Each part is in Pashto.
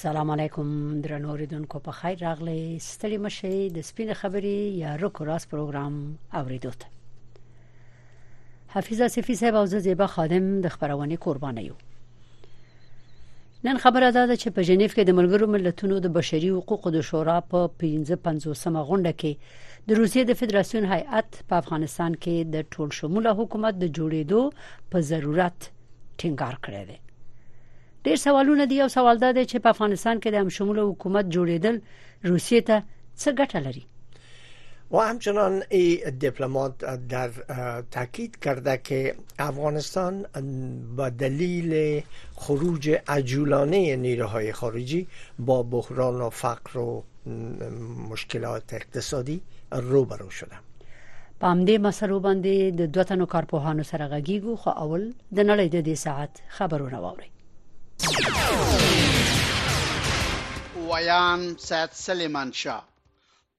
السلام علیکم درنو اوریدونکو په خیر راغلی ستړي مشه د سپین خبري یا رکو راس پروګرام اوریدو ته حفیظه صفی صاحب او زیبا خادم د خبرونه قرباني یو نن خبره دا ده چې په جنیف کې د ملګرو ملتونو د بشري حقوقو د شورا په 1550مه غونډه کې د روسیې د فدراسیون هیئت په افغانستان کې د ټول شموله حکومت د جوړېدو په ضرورت ټینګار کړی دی ډیر سوالونه دي او سوال دا دی چې په افغانستان کې د هم شموله حکومت جوړېدل روسیه ته څه ګټه لري و همچنان ای دیپلمات در تاکید کرده که افغانستان به دلیل خروج عجولانه نیروهای خارجی با بحران و فقر و مشکلات اقتصادی روبرو شده په همدې مسلو باندې د دوه تنو کارپوهانو سره غږیږو خو اول د نړۍ د دې ساعت خبرونه واوري ویان سید سلیمان شاه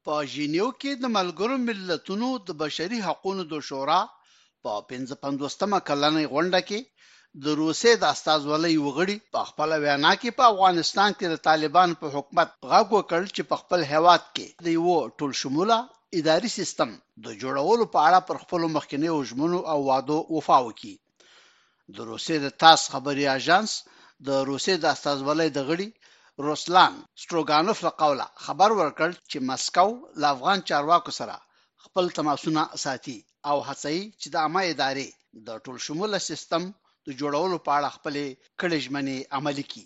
په ژینیو کې د ملګرو ملتونو د بشري حقوقو د شورا په 55مه کلنۍ غونډه کې د روسیې د استازولۍ وغړي په خپل وینا کې په افغانستان کې د طالبان په حکومت غږ وکړ چې په خپل هیواد کې د یو ټول شموله اداري سیستم د جوړولو په اړه پر خپل مخکنیو ژمنو او وعدو وفا وکړي د روسیې د تاس خبري اژانس د روسیې د استازولۍ د غړي روسلان سټروګانوف له قوله خبر ورکړ چې مسکو له افغان چارواکو سره خپل تماسونه ساتي او هڅوي چې د عامه ادارې د ټولشموله سیستم د جوړولو په اړه خپلې کړې ژمنې عملي کړي.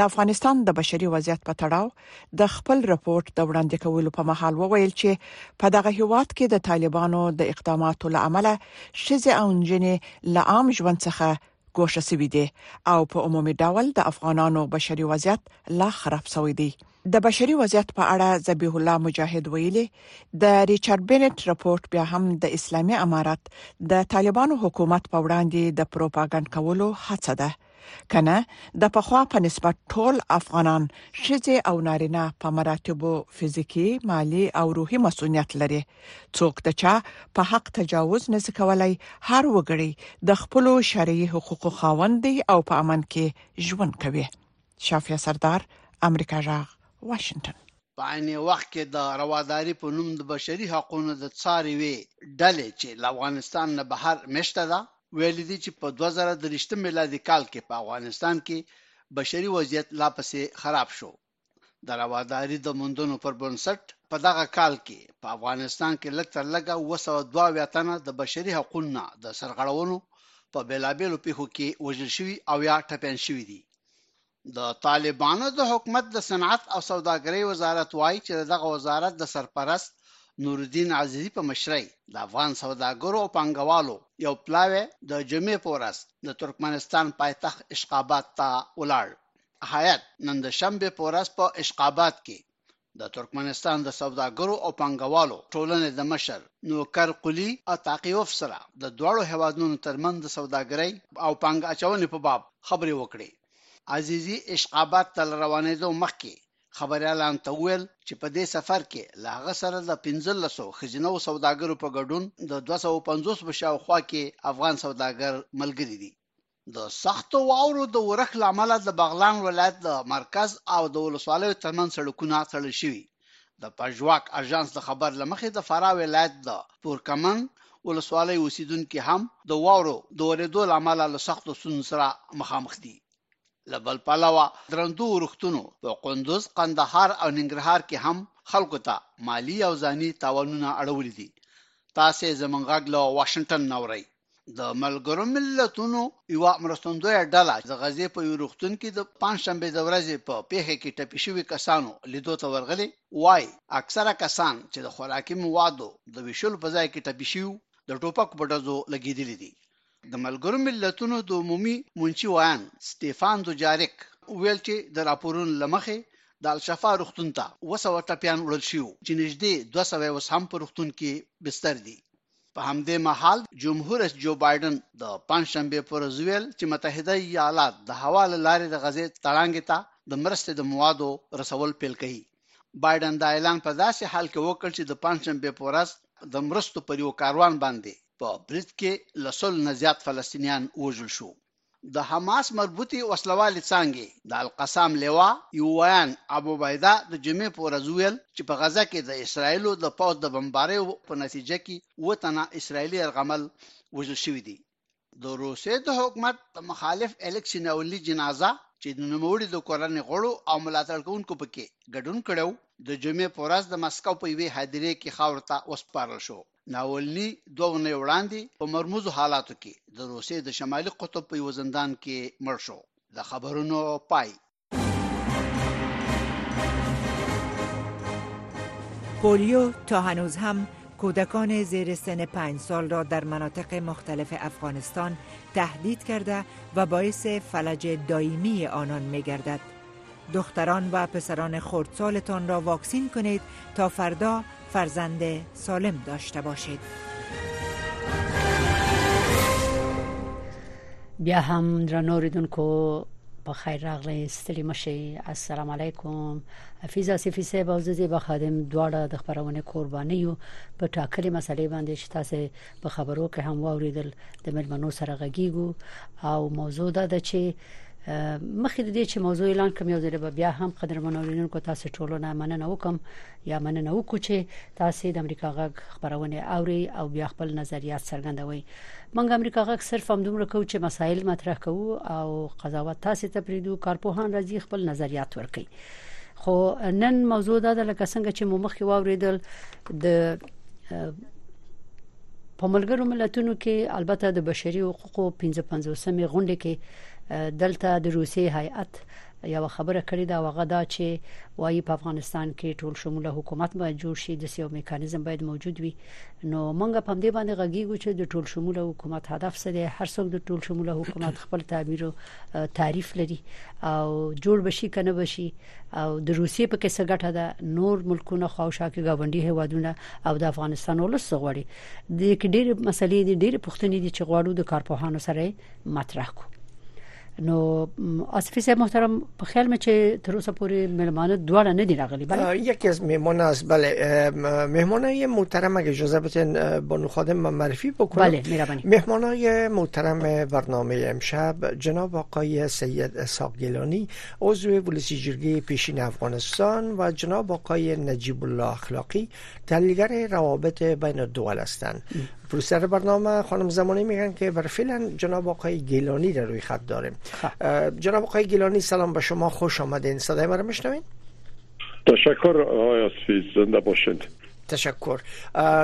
د افغانستان د بشري وضعیت په تړاو د خپل رپورت د وړاندې کولو په مهال وویل چې په دغه هیواد کې د طالبانو د اقداماتو له امله شزه او نجنې له عام ژوند څخه ګوښه شوې دي او په عمومي ډول د افغانانو بشري وضعیت لا خراب شوی دی د بشري وضعیت په اړه ذبیح الله مجاهد ویلي د ریچارډ بنټ رپورت بیا هم د اسلامي امارت د طالبانو حکومت په وړاندې د پروپاګاندا کولو هڅه ده کنه د پخوا په نسبت ټول افغانان شځې او نارینه په مراتبو فزیکی، مالی او روحي مسؤلیت لري څوک د چا په حق تجاوز نه کولای هر وګړي د خپل شرعي حقوقو خاوند دی او په امن کې ژوند کوي شافیا سردار امریکا جاغ واشنگټن په عین وخت کې د رواداري په نوم د بشري حقونو د څار یوې ډلې چې له افغانستان نه بهر مېشته ده ویلي دي چې په 2023 میلادي کال کې په افغانستان کې بشري وضعیت لا پسې خراب شو د رواداري د موندنو پر بنسټ په دغه کال کې په افغانستان کې لږ تر لږه اووه سوه دوه اویا تنه د بشري حقونو نه د سرغړونو په بېلابېلو پېښو کې وژل شوي او یا ټپیان شوي دي د طالبانو د حکومت د صنعت او سوداګرۍ وزارت وایي چې د دغه وزارت د سرپرست نورالدین عزیزي په مشرۍ د افغان سوداګرو او پانګوالو یو پلاوی د جمعې په ورځ د ترکمنستان پایتخت اشقاباد ته ولاړ هیئت نن د شنبې په ورځ په اشقاباد کې د ترکمنستان د سوداګرو او پانګوالو ټولنې د مشر نوکر قلي اتاقیوف سره د دواړو هېوادونو ترمنځ د سوداګرۍ او پانګه اچونې په باب خبرې وکړې. عزیزي اشقاباد ته له روانېدو مخکې خبریالانو ته وویل چې په دې سفر کې له هغه سره د پنځلسو ښځینهو سوداګرو په ګډون د دوه سوه پنځوس په شاوخوا کې افغان سوداګر ملګري دي. د سختو واورو د ورښت له امله د بغلان ولایت د مرکز او د ولسوالیو ترمنځ سړکونه تړل شوي د پژواک اژانس د خبر له مخې د فراه ولایت د پورکمن ولسوالۍ اوسیدونکي هم د واورو د ورېدو له امله له سختو ستونزو سره مخامخ دي له بل پلوه درندو ورښتونو په قندوز قندهار او ننګرهار کې هم خلکو ته مالی او ځاني تاوانونه اړولي دي تاسې زمونږ غږ له واشنګټن نه اورئ د ملګرو ملتونو یو مرستندوی ډله د غزې په یو روغتون کې د پنځشنبه د ورځې په پیښه کې ټپي شوي کسانو لیدو ته ورغلي وای اکثره کسان چې د خوراکي موادو د ویشلو په ځای کې ټپي شوي د ټوپکو په ډزو لګېدلي دي د ملګرو ملتونو د عمومي منشي ویان سټیفان دوجاریک ویل چې د راپورونو لمخې د الشفا روغتون ته وسوه ټپیان وړل شي چې نږدې 200 اوس هم په روغتون کې بستر دي په همدې مهال جمهور رئیس جو بایډن د پنځشنبې پر ورځ ویل چې متحده ایالات د هوا له لارې د غزې تړانګې ته د مرستې د موادو رسول پیل کوي بایډن دا اعلان په داسې حال کې وکړ چې د پنځشنبې پر ورځ د مرستو پر یو کاروان باندې په برید کې له سل نه زیات فلسطینیان وژل شو د حماس مربوطې وسله والې څانګې د القسام لوا یو ویاند ابو عبیده د جمعې په ورځ وویل چې په غزه کې د اسراییلو د پوځ د بمباریو په نتیجه کې اووه تنه اسراییلي یرغمل وژل شوي دي. د روسیې د حکومت د مخالف الکسي ناولني جنازه چې د نوموړي د کورنې غړو او ملاتړ کوونکو په کې ګډون کړی و، د جمعې په ورځ د مسکو په یوې هدیرې کې خاورو ته وسپارل شو. ناولني دوه اونۍ وړاندې په مرموزو حالاتو کې د روسیې د شمالي قطب په یو زندان کې مړ شو د خبرونو پای پولیو تا هنوز هم کودکان زیر سن پنج سال را در مناطق مختلف افغانستان تهدید کرده و باعث فلج دائمی آنان می گردد. دختران و پسران خردسالتان را واکسین کنید تا فردا فرزند سالم داشته باشید بیا هم درنو ریدونکو په خیر راغلی ستړي مشي السلام علیکم حفیظ اسفی صاحب او زیبا خادم دواړه د خبرونه قرباني یو په ټاکلې مسلې باندې چې تاسو په خبرو کې هم واوریدل د ملمنو سره غږیږو او موضوع دا ده چې مخکې د دې چې موضوع اعلان کوم یو ځل به بیا هم قدرمن اورینونکو تاسو ټولو نه مننه وکم یا مننه وکړو چې تاسو د امریکا غږ خبرونه اوري او بیا خپل نظریات څرګندوي منګ امریکا غږ صرف هم دومره کو چې مسایل مطرح کوو او قضاوت تاسو ته پریدو کارپوهان راځي خپل نظریات ورکړي خو نن موضوع دا ده لکه څنګه چې مو مخکې واوریدل د په ملګرو ملتونو کې البته د بشري حقوقو 55مې غونډه کې دلته د روسي هیئت یو خبره کړې دا وغه دا چې وایي په افغانستان کې ټول شموله حکومت باید جوړ شي د سیو میکانیزم باید موجود وي نو موږ په دې باندې غږیږو چې د ټول شموله حکومت هدف څه دی هر څوک د ټول شموله حکومت خپل تعبیر او تعریف لري او جوړ بشي کنه بشي او د روسیې په کې څه ګټه ده نور ملکونه خواوشا کې گاونډي هیوادونه او د افغانستان ولس غوړي د کې ډېر مسلې دي ډېر پښتنې دي چې غواړو د کارپوهانو سره مطرح کو نو آصفی صاحب محترم په خیال مې چې تر اوسه پورې ملمانه دواړه نه دي راغلي بله یکی از مهمان است بله مهمانای محترم اگه اجازه بدین بانو خادم معرفی بکنم بله مهربانی مهمانای محترم برنامه امشب جناب آقای سید اسحاق گیلانی عضو ولسی جرگی پیشین افغانستان و جناب آقای نجیب الله اخلاقی تحلیلگر روابط بین الدول هستند پروسر برنامه خانم زمانی میگن که بر فعلا جناب آقای گیلانی در روی خط داریم خب. جناب آقای گیلانی سلام به شما خوش آمدین صدای رو میشنوین تشکر آقای آسفی زنده باشین تشکر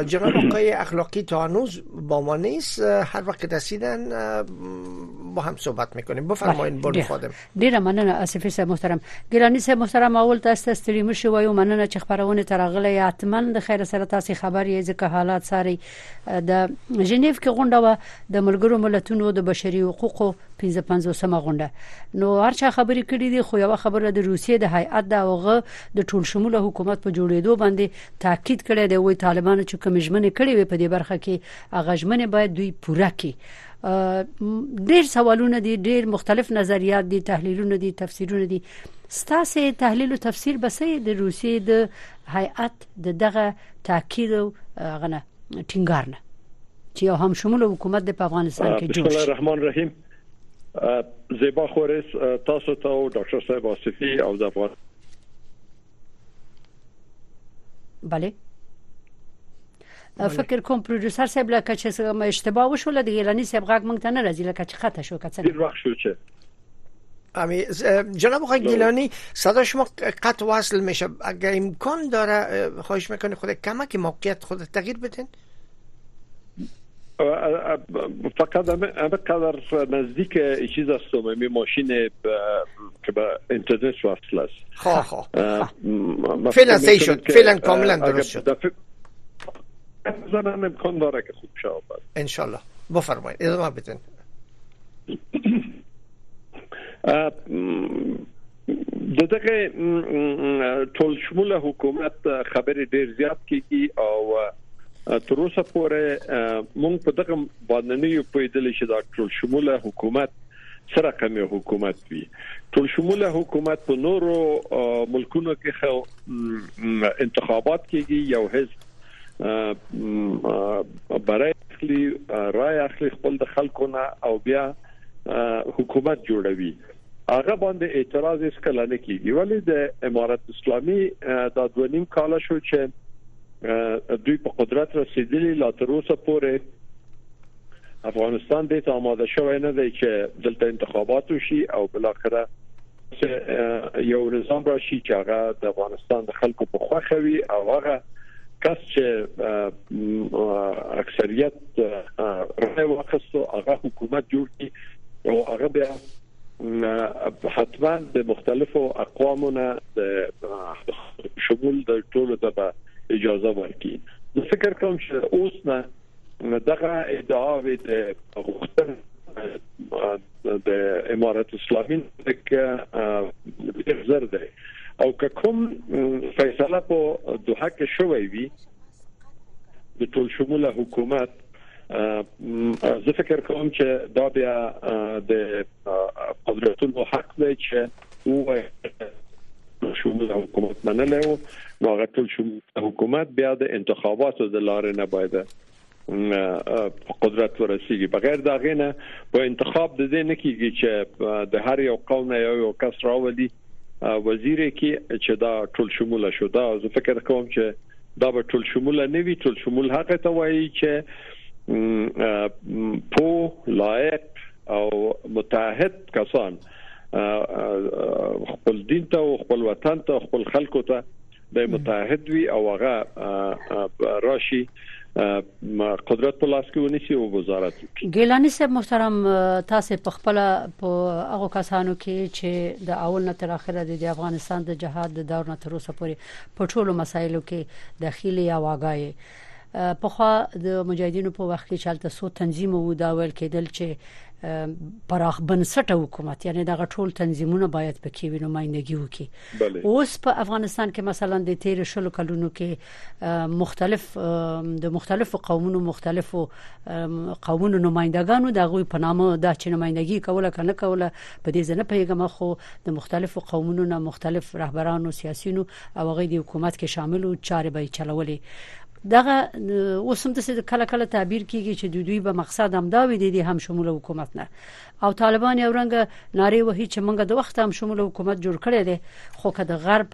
جناب آقای اخلاقی تا هنوز با ما نیست هر وقت رسیدن با هم صحبت میکنیم بفرمایید برد خادم ډیره مننه اسفی صاحب محترم ګیلانی صاحب محترم اول تاسو ته ستړي مشي وایو مننه چې خبرونه ترغله یا اتمن د خیر سره تاسو خبر یې ځکه حالات ساري د جنیف کې غونډه و د ملګرو ملتونو د بشري حقوقو 55 سمه غونډه نو هرچا خبرې کړې دي خو یو خبره د روسیې د هیئت د اوغه د ټول شموله حکومت په جوړېدو باندې تاکید کړی دی وی طالبانو چې کمجمنه کړې وي په دې برخه کې اغاژمنه باید دوی پوره کړي ډیر سوالونه دي ډیر مختلف نظریات دي تحلیلونه دي تفسیرونه دي ستاسو تحلیل او تفسیر بسې د روسیې د هیئات د دغه تاکید او غنه ټینګار نه چې یو هم شمول حکومت د افغانستان کې جوړ شي بسم الله الرحمن الرحیم زیبا خورس تاسو ته او ډاکټر صاحب آصفی او د افغان بله فکر کوم پروډوسر صاحب لکه چې اشتباه وشو لکه ایرانی صاحب غږ مونږ ته نه راځي لکه چې خطا شو کڅه ډیر وخت شو چې امی جناب آقای گیلانی صدا شما قطع وصل میشه اگر امکان داره خواهش میکنه خود کمک موقعیت خود تغییر بدین فقط همه قدر نزدیک چیز هستم می ماشین که به اینترنت وصل است خب خب فعلا شد فعلا کاملا درست شد زنان امکان داره که خوب شود انشالله بفرمایید ادامه بدین د دغه ټول شموله حکومت خبرې ډیر زیات کیږي او تر اوسه پورې مونږ په دغه باندې نه یو پوهیدل چې دا ټول شموله حکومت څه رقم یو حکومت وي ټول شموله حکومت په نورو ملکونو کې خو انتخابات کېږي یو هیڅ برای اخلي رای اخلي خپل د خلکو نه او بیا حکومت جوړوي هغه باندې اعتراض هیڅ کله نه کیږي ولی د امارت اسلامي دا دوه نیم کال شو چې دوی په قدرت رسیدلی لا تر اوسه پورې افغانستان دې ته آماده شوی نه دی چې دلته انتخابات وشي او بل اخره یو نظام راشي چې هغه د افغانستان د خلکو په خوخه وي او هغه کس چې اکثریت رای واخستو هغه حکومت جوړ کړي او هغه بیا حتما د مختلفو اقوامو نه د شمول د ټولو ته اجازه ورکړي زه فکر کوم چې اوس نه دغه ادعاوې د غوښتن د امارت اسلامي کې ډېر زر دی او که کوم فیصله په دوه کې شوې وي د ټول شموله حکومت زه فکر کوم چې دا بیا د قدرتونو حق دی چې وویل شمول حکومت منلی و نو هغه ټول شمول حکومت بیا د انتخاباتو د لارې نه باید قدرت ورسیږي بغیر دا غینه په انتخاب د دې نه کیږي چې د هر یو قوم نه یو کس راولي وزیر کې چې دا ټول شمول شو دا زه فکر کوم چې دا به ټول شمول نه وي ټول شمول هغه ته وایي چې پو لایق او متحد کسان خپل دین ته او خپل وطن ته خپل خلکو ته د متحد وي او هغه راشي قدرت په لاس کې ونیسي او وزارت ګیلانی صاحب محترم تاسو په خپل په هغه کسانو کې چې د اول نه تر اخره د افغانستان د جهاد د دور نه تر اوسه پورې په ټولو مسایلو کې دخیلي او واګایي پخوا د مجاهدینو په وخت کې چلته سو تنظیم وو دا ویل کېدل چې پراخ بنسټه حکومت یعنی دغه ټول تنظیمونه باید پکې وي نمائندګي وکړي اوس په افغانستان کې مثلا د تیر شلو کلونو کې مختلف د مختلفو قومونو مختلفو قومونو نمائندګانو د غوي په نامه د چې نمائندګي کوله کنه کوله په دې ځنه پیغام خو د مختلفو قومونو نه مختلف رهبرانو سیاسيونو او هغه د حکومت کې شامل او چارې به چلولې دغه اوس هم د کله کله تعبیر کیږي چې د دوی به مقصد هم دا وي د هم شمول حکومت نه او طالبان یو رنګ ناری وهي چې موږ د وخت هم شمول حکومت جوړ کړی دی خو که د غرب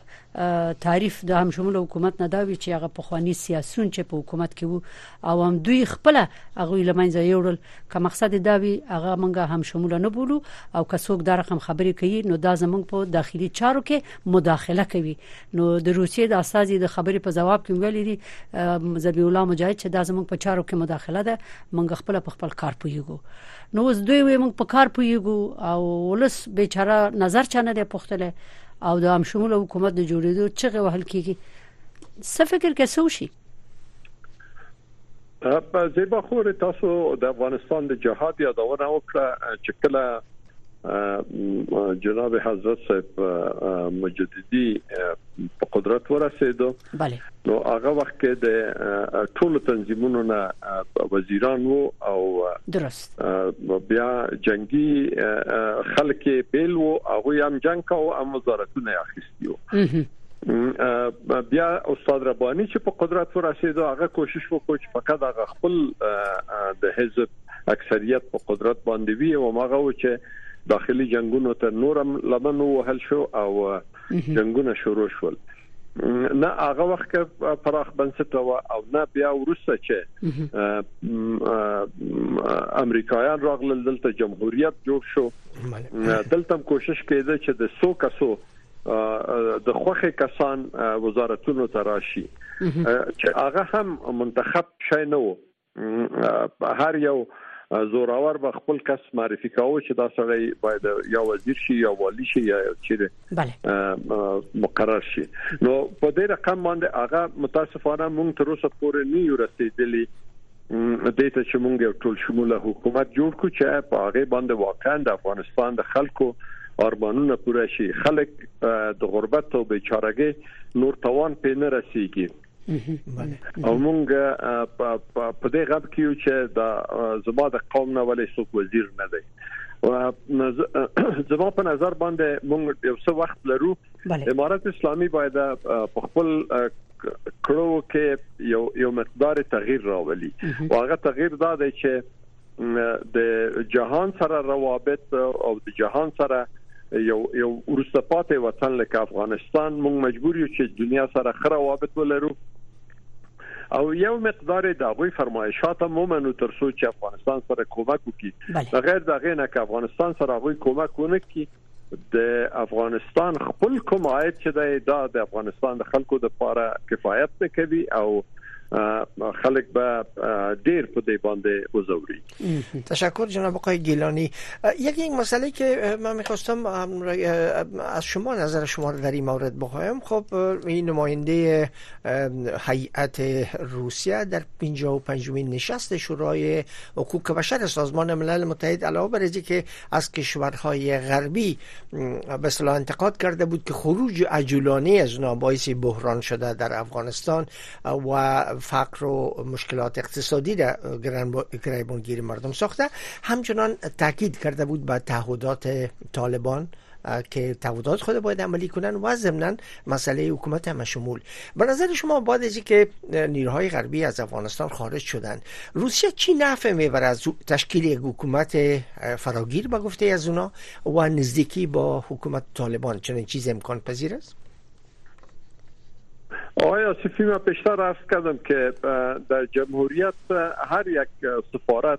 تعریف د هم شمول حکومت نه دا وی چې هغه پخوانی سیاسيون چې په حکومت کې وو او هم دوی خپل هغه لمنځه یوړل که مقصد دا وی هغه مونږه هم شمول نه بولو او که څوک دا رقم خبرې کوي نو دا زمونږ په داخلي چارو کې مداخله کوي نو د روسیې د استاذي د خبرې په جواب کې ویل دي زبی الله مجاهد چې دا زمونږ په چارو کې مداخله ده مونږ خپل په خپل کار پویګو نو اوس دوی وي مونږ په کار پویګو او ولس بیچاره نظر چانه دی پختله او د هم شمول حکومت د جوړېدو چغه وهل کیږي څه فکر کې سوشي په زیبا خور تاسو د افغانستان د جهاد یادونه وکړه چې کله جناب حضرت صاحب مجددي په قدرت ورسېدو نو هغه وخت کې د ټولو تنظیمونو نه وزیران وو او درست بیا جنگي خلک بیل وو هغه هم جنگ کاوه هم وزارتونه اخیست یو بیا استاد ربانی چې په قدرت ورسېدو هغه کوشش وکړ چې فقط هغه خپل د حزب اکثریت په قدرت باندې وی او ماغه و چې داخلي جنگونو ته نورم لمن وهل شو او جنگونه شروع شول نه هغه وخت کې پراخ بنسټ و او نه بیا ورسته چې امریکایان راغلل دلته جمهوریت جوړ شو دلته هم کوشش کېده چې د سو کسو د خوخه کسان وزارتونو ته راشي چې هغه هم منتخب شای نه وو هر یو زوراور به خپل کس معرفي کاوه چې دا سړی باید یا وزیر شي یا والی شي یا چیرې مقرر شي نو په دې رقم باندې هغه متاسفانه مونږ تر اوسه پورې نه یو رسیدلی دې ته چې مونږ یو ټول شموله حکومت جوړ کړو چې په هغه باندې واقعا د افغانستان د خلکو ارمانونه پوره شي خلک د غربت او بیچارهګۍ نور توان پې نه رسیږي او مونږ په دې غب کې یو چې د زما د قوم نه ولې څوک وزیر نه دی زما په نظر باندې مونږ یو څه وخت لرو امارات اسلامي باید په خپل کړو کې یو یو مقدار تغییر راولي او هغه تغییر دا دی چې د جهان سره روابط او د جهان سره یو یو ورسته پاتې وطن لکه افغانستان موږ مجبور یو چې دنیا سره خره روابط ولرو او یو مقدار د غوي فرمایشات مو منو تر څو چې افغانستان سره کومک وکړي بغیر دغه نه که افغانستان سره غوي کومک ونه کړي د افغانستان خپل کوم عاید چې دی دا د افغانستان د خلکو د لپاره کفایت نه کوي او خلک به ډیر په دې باندې وزوري تشکر جناب آقای گیلانی یک یک مسئله که من میخواستم از شما نظر شما رو در این مورد بخوایم خب این نماینده هیئت روسیه در 55 مین نشست شورای حقوق بشر سازمان ملل متحد علاوه بر که از کشورهای غربی به انتقاد کرده بود که خروج عجولانه از اونها باعث بحران شده در افغانستان و فقر و مشکلات اقتصادی در گریبانگیر مردم ساخته همچنان تاکید کرده بود به تعهدات طالبان که تعهدات خود باید عملی کنن و ضمنا مسئله حکومت هم شمول به نظر شما بعد از که نیروهای غربی از افغانستان خارج شدند روسیه چی نفع میبره از تشکیل یک حکومت فراگیر به گفته از اونا و نزدیکی با حکومت طالبان چنین چیز امکان پذیر است آقای آسیفی من پیشتر عرض کردم که در جمهوریت هر یک سفارت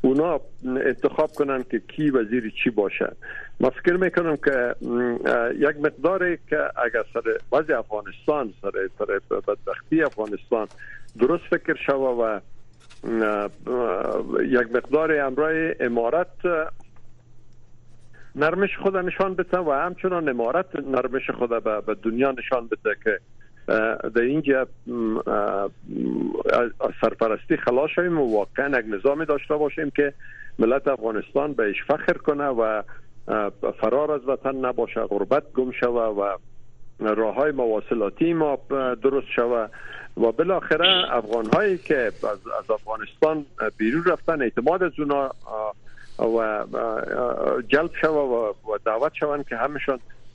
اونا انتخاب کنن که کی وزیر چی باشه ما فکر میکنم که یک مقدار که اگر سر وضع افغانستان سر سر بدبختی افغانستان درست فکر شوه و یک مقدار امرای امارت نرمش خود نشان بده و همچنان امارت نرمش خود به دنیا نشان بده که در اینجا از سرپرستی خلاص شویم و واقعا یک نظام داشته باشیم که ملت افغانستان بهش فخر کنه و فرار از وطن نباشه غربت گم شوه و راه های مواصلاتی ما درست شوه و بالاخره افغان هایی که از افغانستان بیرون رفتن اعتماد از اونا و جلب شوه و دعوت شوند که همشان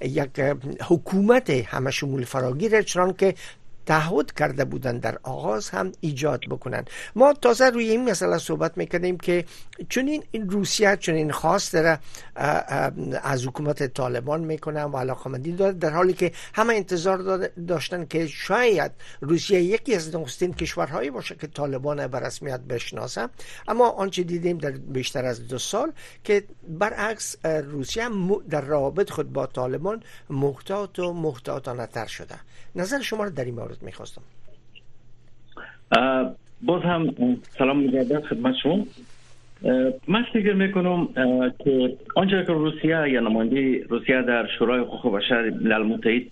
یک حکومت همشمول فراگیر چون که تعهد کرده بودند در آغاز هم ایجاد بکنند ما تازه روی این مسئله صحبت میکنیم که چون این روسیه چون این خاص داره از حکومت طالبان میکنن و علاقمندی داره در حالی که همه انتظار داشتن که شاید روسیه یکی از نخستین کشورهایی باشه که طالبان به رسمیت بشناسه اما آنچه دیدیم در بیشتر از دو سال که برعکس روسیه در رابط خود با طالبان محتاط و محتاطانه تر شده نظر شما رو در این مورد میخواستم باز هم سلام مجدد خدمت شما من فکر میکنم که آنچه که روسیه یا یعنی نماینده روسیه در شورای حقوق بشر ملل متحد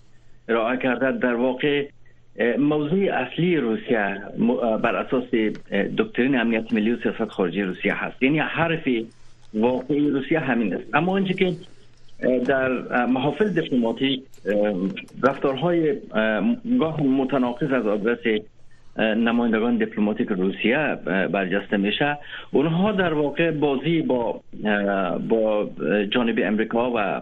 ارائه کرده در واقع موضوع اصلی روسیه بر اساس دکترین امنیت ملی و سیاست خارجی روسیه هست یعنی حرف واقعی روسیه همین است اما آنچه که در محافل دیپلماتیک رفتارهای گاه متناقض از آدرس نمایندگان دیپلماتیک روسیه برجسته میشه اونها در واقع بازی با با جانب امریکا و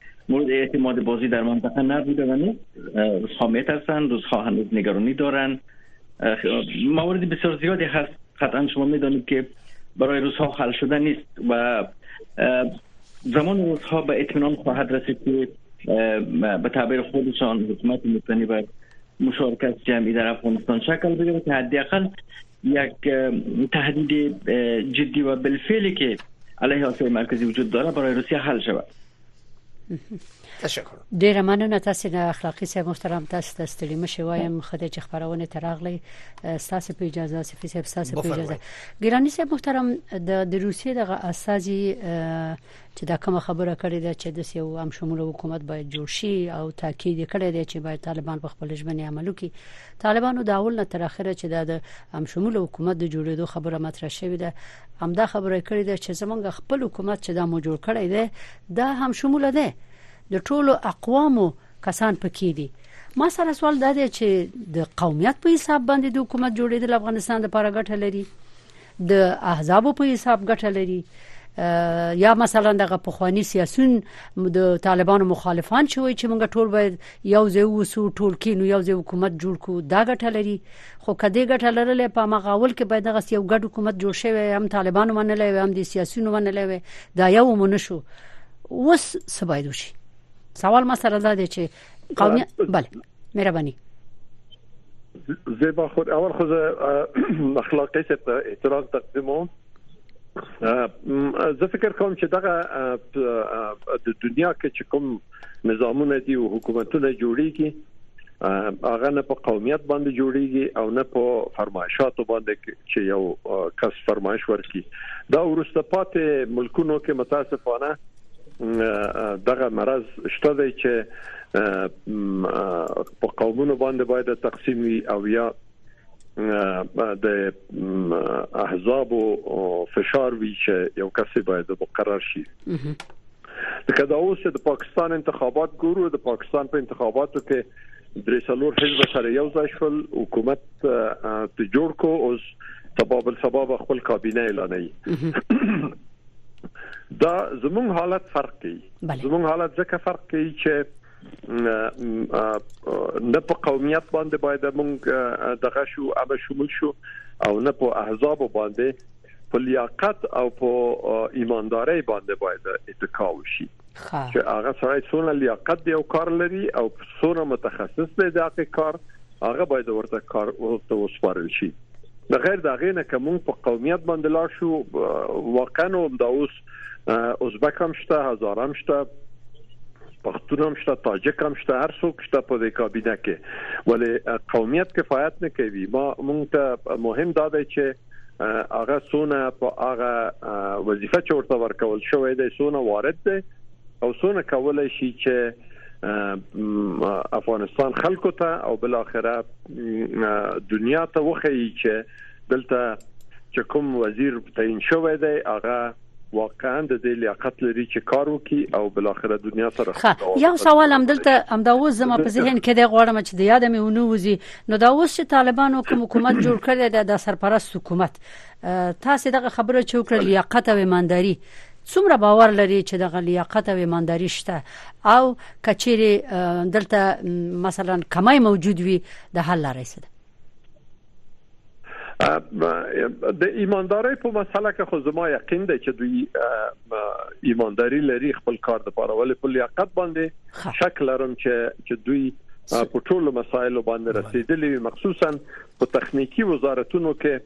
مورد اعتماد بازی در منطقه نبوده و نیست روز هستند میترسند ها هنوز نگرانی دارند موارد بسیار زیادی هست قطعا شما میدانید که برای روس ها حل شده نیست و زمان روزها به اطمینان خواهد رسید که به تعبیر خودشان حکومت مبتنی بر مشارکت جمعی در افغانستان شکل بگیره که حداقل یک تهدید جدی و بالفعلی که علیه آسیای مرکزی وجود داره برای روسیه حل شود تشکر ډیر مننه تاسو نه اخلاقی صاحب محترم تاسو ته ستړي مشه وایم خدای چې خبرونه ترغلې تاسو په اجازه اسفی صاحب تاسو په اجازه ګرانی صاحب محترم د روسیې د اساسي چې دا کومه خبره کړې ده چې د یو عام شمول حکومت باید جوړ شي او تاکید کړی دی چې باید طالبان په خپل ژمنې عمل وکړي طالبانو د اول نه تر اخره چې د عام شمول حکومت د جوړېدو خبره مطرح شوې ده همدا خبره کړې ده چې زمونږ خپل حکومت چې دا مو جوړ کړی دی دا هم شمول ده د ټولو اقوامو کسان پکې دي ما سره سوال دا دی چې د قومیت په حساب باندې د حکومت جوړېدل افغانستان لپاره ګټه لري د احزابو په حساب ګټه لري یا مثلا دغه پخوانی سیاسون د طالبانو مخالفان چې وایي چې موږ ټول باید یو ځای وسو ټول کینو یو ځای حکومت جوړ کو دا ګټه لري خو کدی ګټه لرلې په مغاول کې باید دغه یو ګډ حکومت جوړ شوی هم طالبانو منلې هم د سیاسون منلې دا یو مونږ شو وس سبایدو شي سوال ما سره دا دی چې قومي بله مهرباني زیبا خود اول خو اخلاقی څه ته اعتراض تقدیمو زه فکر کوم چې دغه د دنیا کې چې کوم نظامونه دي او حکومتونه جوړیږي هغه نه په قومیت باندې جوړیږي او نه په فرمایشاتو باندې چې یو کس فرمایش ورکړي دا ورسته پاتې ملکونو کې متاسفانه دغه مرض شته دی چې په قومونو باندې باید تقسیم وي او یا د احزاب فشار وی چې یو کس باید مقرر شي لکه دا اوس د پاکستان انتخابات ګورو د پاکستان په انتخاباتو کې درې څلور حزب سره یو ځای شول حکومت ته جوړ کو اوس تبابل سبب خپل کابینه اعلانوي دا زمونږ حالت فرق کوي زمونږ حالت ځکه فرق کوي چې نه په قومیت باندې باید موږ دغه شو اب شمول شو او نه په احزاب باندې په لیاقت او په ایمانداري باندې باید اتکا وشي چې هغه سره څونه لیاقت دی او کار لري او څونه متخصص دی دا کې کار هغه باید ورته کار ورته وسپارل شي د غیر د غینه کوم په قومیت باندې لا شو واقعا هم دا اوس ازبک هم شته هزار هم شته پښتون هم شته تاجک هم شته هر څوک شته په دې کابینه کې ولې قومیت کفایت نه کوي ما مونږ ته مهم دا دی چې هغه سونه په هغه وظیفه چې ورته ورکول شوې ده سونه وارد ده او سونه کولای شي چې افغانستان خلکو ته او بل اخره دنیا ته وخی چې دلته چې کوم وزیر تعین شوی دی هغه واقعا د دې لیاقت لري چې کار وکړي او بل اخر دنیا ته راځي یو سوال هم دلته هم دا اوس زما په ذهن کې دی غواړم چې د یاد مې ونو وزي نو دا اوس چې طالبانو کوم حکومت جوړ کړی دی د سرپرست حکومت تاسو دغه خبره چې وکړه لیاقت او ایمانداری څومره باور لري چې دغه لیاقت او ایمانداری شته او کچېری دلته مثلا کمای موجود وي د حل لارې څه ده د ایماندارۍ په مسله کې خو زما یقین دی چې دوی ایمانداری لري خپل کار د پاره ولې په لیاقت باندې شک لرم چې چې دوی په ټولو مسایلو باندې رسیدلی مخصوصا په تخنیکی وزارتونو کې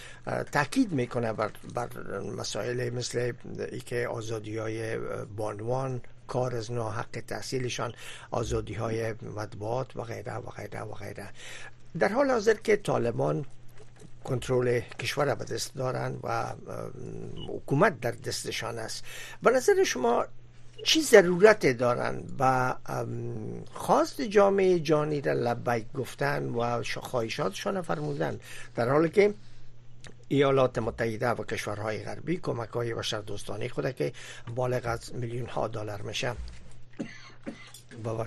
تاکید میکنه بر, بر مسائل مثل ای که آزادی های بانوان کار از نو حق تحصیلشان آزادی های مطبوعات و غیره و غیره و غیره در حال حاضر که طالبان کنترل کشور به دست دارند و حکومت در دستشان است به نظر شما چی ضرورت دارند و خواست جامعه جانی را لبیک گفتن و خواهشاتشان فرمودن در حالی که ایالات متحده و کشورهای غربی کمک های بشر دوستانه خود که بالغ از میلیون ها دلار میشه با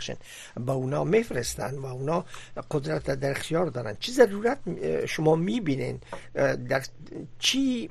با اونا میفرستن و اونا قدرت در اختیار دارن چی ضرورت شما میبینین در چی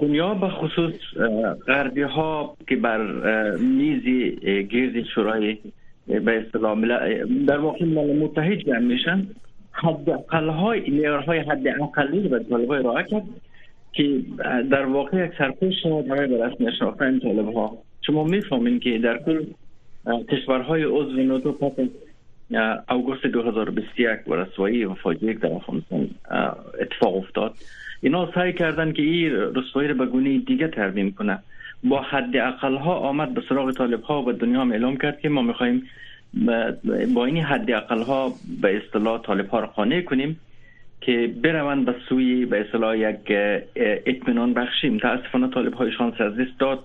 دنیا به خصوص غربی ها که بر میز گرد شورای به اصطلاح در واقع ملل متحد جمع میشن حد اقل های لیارهای حد اقلی به طالب های راه کرد که در واقع یک سرپوش شما برای به رسم اشرافتن طالب ها شما میفهمین که در کل کشورهای عضو نوتو پس از اوگوست 2021 و رسوایی و فاجعه در افغانستان اتفاق افتاد اینا سعی کردن که این رسوایی رو به گونه دیگه ترمیم کنه با حد اقل ها آمد به سراغ طالب ها و دنیا هم اعلام کرد که ما میخواییم با این حد اقل ها به اصطلاح طالب ها رو قانع کنیم که بروند به سوی به اصطلاح یک اطمینان بخشیم. متاسفانه طالب های شانس از دست داد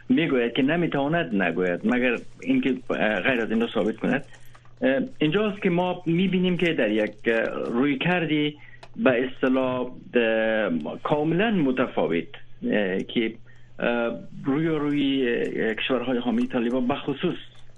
میگوید که نمیتواند نگوید مگر اینکه غیر از این را ثابت کند اینجاست که ما میبینیم که در یک روی کردی به اصطلاح کاملا متفاوت که روی روی کشورهای حامی طالبان به خصوص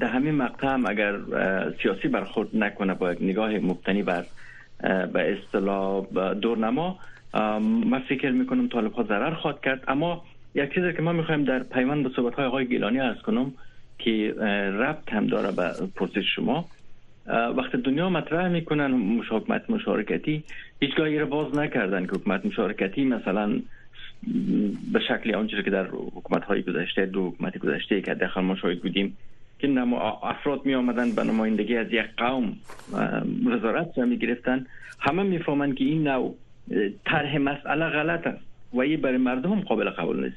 ده همین مقطع هم اگر سیاسی برخورد نکنه با یک نگاه مبتنی بر به اصطلاح دورنما من فکر میکنم طالب ها ضرر خواد کرد اما یک چیزی که ما میخوایم در پیوند به صحبت های آقای گیلانی ارز کنم که ربط هم داره به پرسش شما وقتی دنیا مطرح میکنن حکومت مشارکتی هیچگاه را باز نکردن که حکومت مشارکتی مثلا به شکل آنچه که در حکومت های گذشته دو حکومت گذشته که داخل ما شاید بودیم که افراد می آمدن به نمایندگی از یک قوم وزارت را گرفتن همه می‌فهمند که این نوع طرح مسئله غلط است و این برای مردم قابل قبول نیست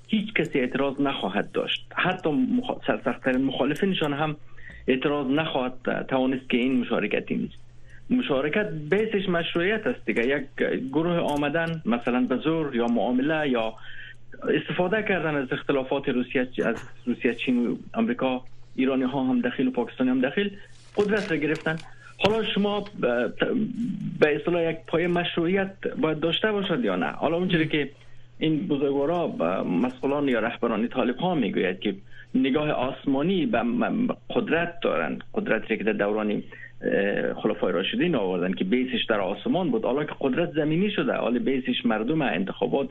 هیچ کسی اعتراض نخواهد داشت حتی مخ... سرسختترین مخالفینشان هم اعتراض نخواهد توانست که این مشارکتی نیست مشارکت بیسش مشروعیت است دیگه یک گروه آمدن مثلا به یا معامله یا استفاده کردن از اختلافات روسیه از روسیه چین و آمریکا ایرانی ها هم دخیل و پاکستانی هم دخیل قدرت را گرفتن حالا شما به اصطلاح یک پای مشروعیت باید داشته باشد یا نه حالا اونجوری که این بزرگوارا مسئولان یا رهبران طالب ها میگوید که نگاه آسمانی به قدرت دارند قدرت که در دوران خلفای راشدین آوردن که بیسش در آسمان بود حالا که قدرت زمینی شده حالا بیسش مردم انتخابات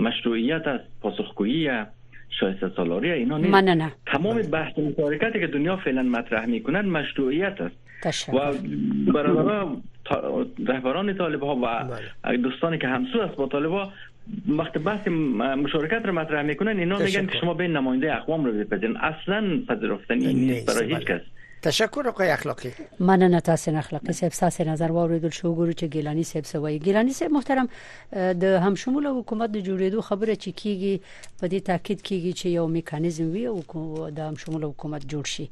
مشروعیت است پاسخگویی شایسته سالاری اینا نیست مننه. تمام بحث مشارکتی که دنیا فعلا مطرح میکنند مشروعیت است و برای رهبران طالب ها و بله. دوستانی که همسو است با طالب ها وقت بحث مشارکت رو مطرح میکنن اینا میگن که شما به نماینده اقوام رو بپذیرن اصلا پذیرفتنی نیست برای هیچ بله. کس تشکر آقای اخلاقی مننه تاسو اخلاقی صاحب تاسو نظر واوریدل شو ګورو چې ګیلانی صاحب سوی ګیلانی صاحب محترم د همشموله حکومت د جوړېدو خبره چې کیږي په دې تاکید کیږي چې یو میکانیزم وي او د همشموله حکومت جوړ شي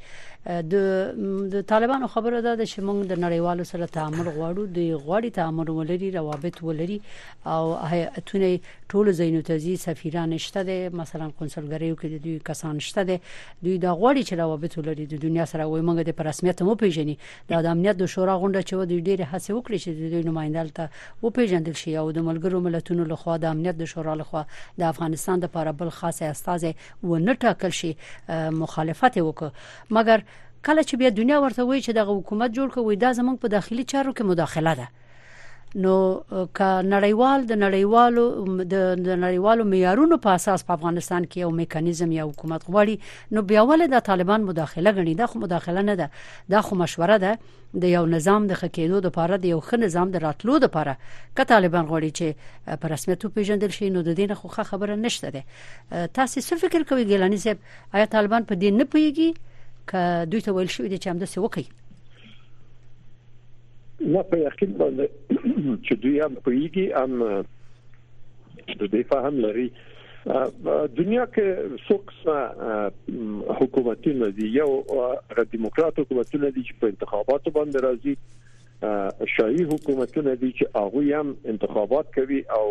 د د طالبانو خبره ده چې موږ د نړیوالو سره تعامل غواړو د غواړي تعامل ولري روابط ولري او هیئتونه ټول زینو تزي سفیران شته دي مثلا قونسلګریو کې د دوی کسان شته دي دوی دا غواړي چې روابط ولري د دنیا سره وي موږ د رسمیت مو پیژني دا د امنیت د شورا غونډه چې دوی ډېرې هڅې وکړې چې د دوی نماینده هلته وپېژندل شي او د ملګرو ملتونو لخوا د امنیت د شورا لخوا د افغانستان لپاره بل خاص استازی ونه ټاکل شي مخالفت یې وکړ مګر کله چې بیا دنیا ورته وایي چې دغه حکومت جوړ کړئ وایي دا زموږ په داخلي چارو کې مداخله ده نو ک نړیوال د نړیوالو د نړیوالو معیارونو په اساس په افغانستان کې یو میکانیزم یا حکومت غواړي نو بیا ولې د طالبان مداخله غني دا خو مداخله نه ده دا خو مشوره ده د یو نظام د خکېدو لپاره د یو ښه نظام د راتلو لپاره ک طالبان غواړي چې په رسمیت پیژندل شي نو د دې نه خو خبره نشته ده تاسو څه فکر کوئ ګیلانی صاحب آیا طالبان په دې نه پیږي ک دوی ته ویل شوی چې هم د څه وکړي نه په یقین باندې چې دوی هم پویږي هم د دې فهم لري دنیا کې څو قسمه حکومتونه دي یو غو دیموکرات حکومتونه دي چې په انتخاباتو باندې راځي شاهي حکومتونه دي چې هغه هم انتخابات کوي او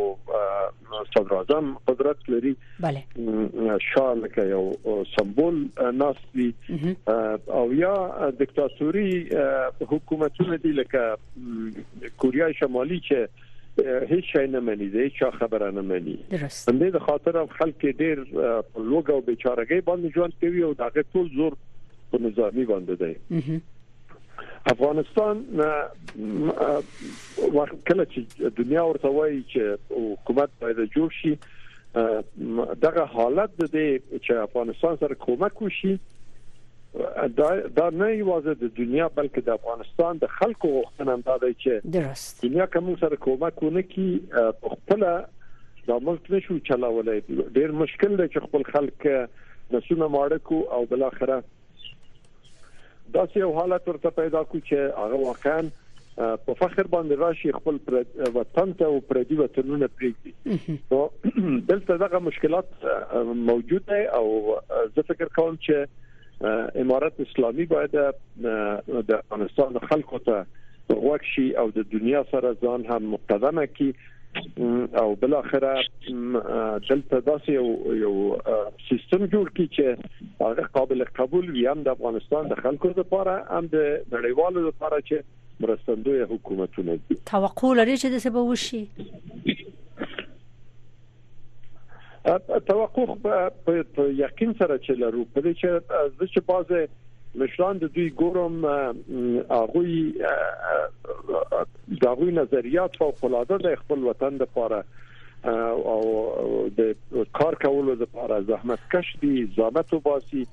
صدراعظم قدرت لري بله شاه لکه یو سمبول ناسوي او یا دیکتاتوري حکومتونه دي لکه کوریا شمالي چې هیڅ شي نه مني زه چا خبره نه مني همدې د خاطر خلک ډیر په لوګ او بیچارهګۍ باندې ژوند کوي او دغه ټول زور په نظامی باندې دی افغانستان وخت کله چې دنیا ورته وایي چې حکومت باید جوړ شي دغه حالت د دې چې افغانستان سره کومک وشي دا دا نه یوازې د دنیا بلکې د افغانستان د خلکو غوښتنه هم ده چې درست دنیا کوم سره کومک ونکي خپل دا ملک نشو چلاولای ډیر مشکل دی چې خپل خلک نسونه ماړه کو او بل اخره دا سی یو حالت ورته پیدا کو چې هغه واقعا په فخر باندې راشي خپل وطن ته او پردي وطنونه پریږدي نو دلته دغه مشکلات موجود دی او زه فکر کوم چې امارت اسلامي باید د افغانستان خلکو ته غوښشي او د دنیا سره ځان هم مقدمه کړي او بل اخره دلته داسې یو یو سیستم جوړ کی چې هغه قابل قبول وي هم د افغانستان د خلکو لپاره هم د نړیوالو لپاره چې مرستندوی حکومتونه دي توقع لري چې د سبا وشي توقع په یقین سره چې لرو په دې چې زه چې بازه مشران د دوی ګورم هغه دا غوي نظریات او خلاده د خپل وطن د پاره او د کار کولو لپاره زحمت کش دي زحمت وباسي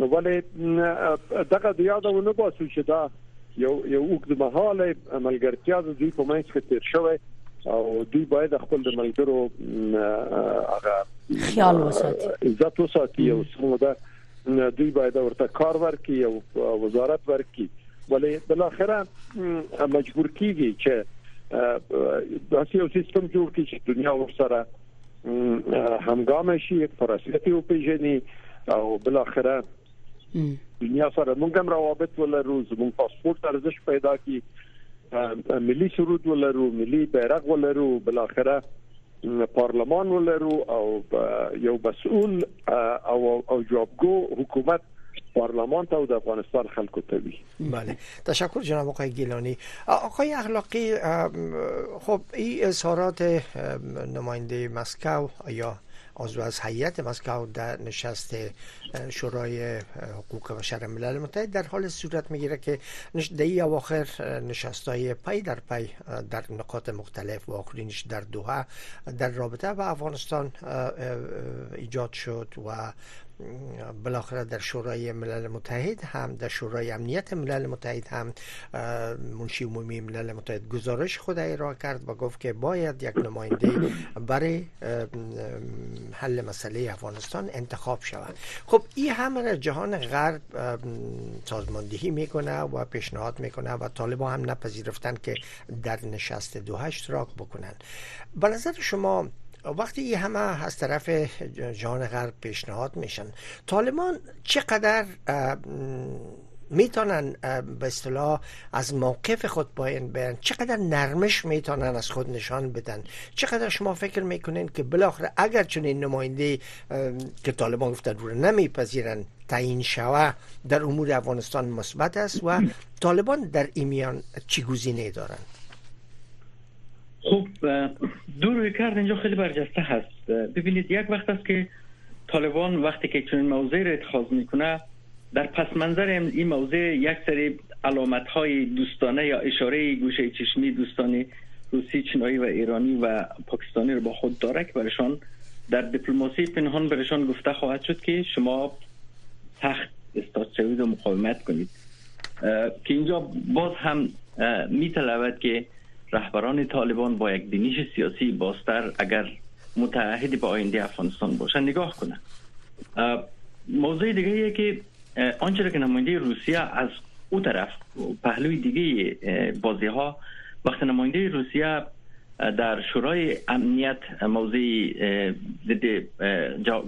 نو ولې دغه د یاد ونه باسو چې دا یو یو وګد مهاله ملګرتیا د دوی په منځ کې تیر شوی او دوی باید خپل د ملګرو هغه خیال وساتي عزت وساتي او سموده دوی باید ورته کار ورکړي او وزارت ورکړي ولې بل اخره مجبور کیږي چې داسې یو سیستم جوړ کړي چې دنیا ورسره همګام شي پر اصلیت او پیژني او بل اخره دنیا سره موږ هم روابط ولرو زموږ پاسپورت ارزش پیدا کی ملي سرود ولرو ملي بیرغ ولرو بل اخره پارلمان ولرو او یو مسؤل او او جوابګو حکومت پارلمان ته او د افغانستان خلکو ته وي بله تشکر جناب آقای گیلانی آقای اخلاقی خب این اظهارات نماینده مسکو یا عضو از هیئت مسکو در نشست شورای حقوق بشر ملل متحد در حال صورت میگیره که در ای اواخر نشست های پی در پی در نقاط مختلف و آخرینش در دوها در رابطه با افغانستان ایجاد شد و بالاخره در شورای ملل متحد هم در شورای امنیت ملل متحد هم منشی عمومی ملل متحد گزارش خود را کرد و گفت که باید یک نماینده برای حل مسئله افغانستان انتخاب شود خب این همه را جهان غرب سازماندهی میکنه و پیشنهاد میکنه و طالبان هم نپذیرفتن که در نشست دو هشت راک بکنن به نظر شما وقتی همه از طرف جهان غرب پیشنهاد میشن طالبان چقدر میتونن به اصطلاح از موقف خود پایین بیان چقدر نرمش میتونن از خود نشان بدن چقدر شما فکر میکنین که بالاخره اگر چنین نماینده که طالبان گفتن رو نمیپذیرن تعیین شوه در امور افغانستان مثبت است و طالبان در ایمیان چی گزینه دارند خب دو روی کرد اینجا خیلی برجسته هست ببینید یک وقت است که طالبان وقتی که چنین موضعی را اتخاذ میکنه در پس منظر این موضع یک سری علامت های دوستانه یا اشاره گوشه چشمی دوستانی روسی چینایی و ایرانی و پاکستانی رو با خود داره که برشان در دیپلماسی پنهان برشان گفته خواهد شد که شما تخت استاد و مقاومت کنید که اینجا باز هم می که رهبران طالبان با یک بینیش سیاسی باستر اگر متعهد به آینده افغانستان باشن نگاه کنه موضوع دیگه یه که آنچه را که نماینده روسیه از او طرف پهلوی دیگه بازی ها وقت نماینده روسیه در شورای امنیت موضع ضد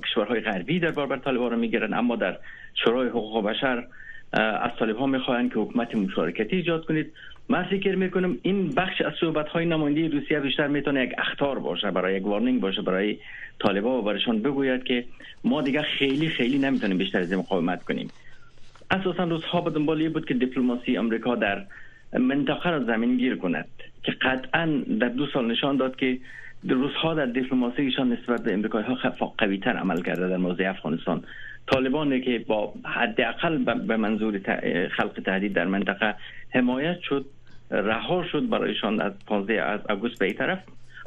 کشورهای غربی در برابر طالبان را میگیرن اما در شورای حقوق بشر از طالب ها میخواهند که حکومت مشارکتی ایجاد کنید من فکر میکنم این بخش از صحبت های نماینده روسیه بیشتر میتونه یک اخطار باشه برای یک وارنینگ باشه برای طالبان و برایشان بگوید که ما دیگه خیلی خیلی نمیتونیم بیشتر از مقاومت کنیم اساسا ها به دنبال بود که دیپلماسی آمریکا در منطقه را زمین گیر کند که قطعا در دو سال نشان داد که روزها در دیپلماسیشان نسبت به امریکایی ها قوی تر عمل کرده در موضع افغانستان طالبانی که با حداقل به منظور خلق تهدید در منطقه حمایت شد رها شد برایشان از 15 از آگوست به این طرف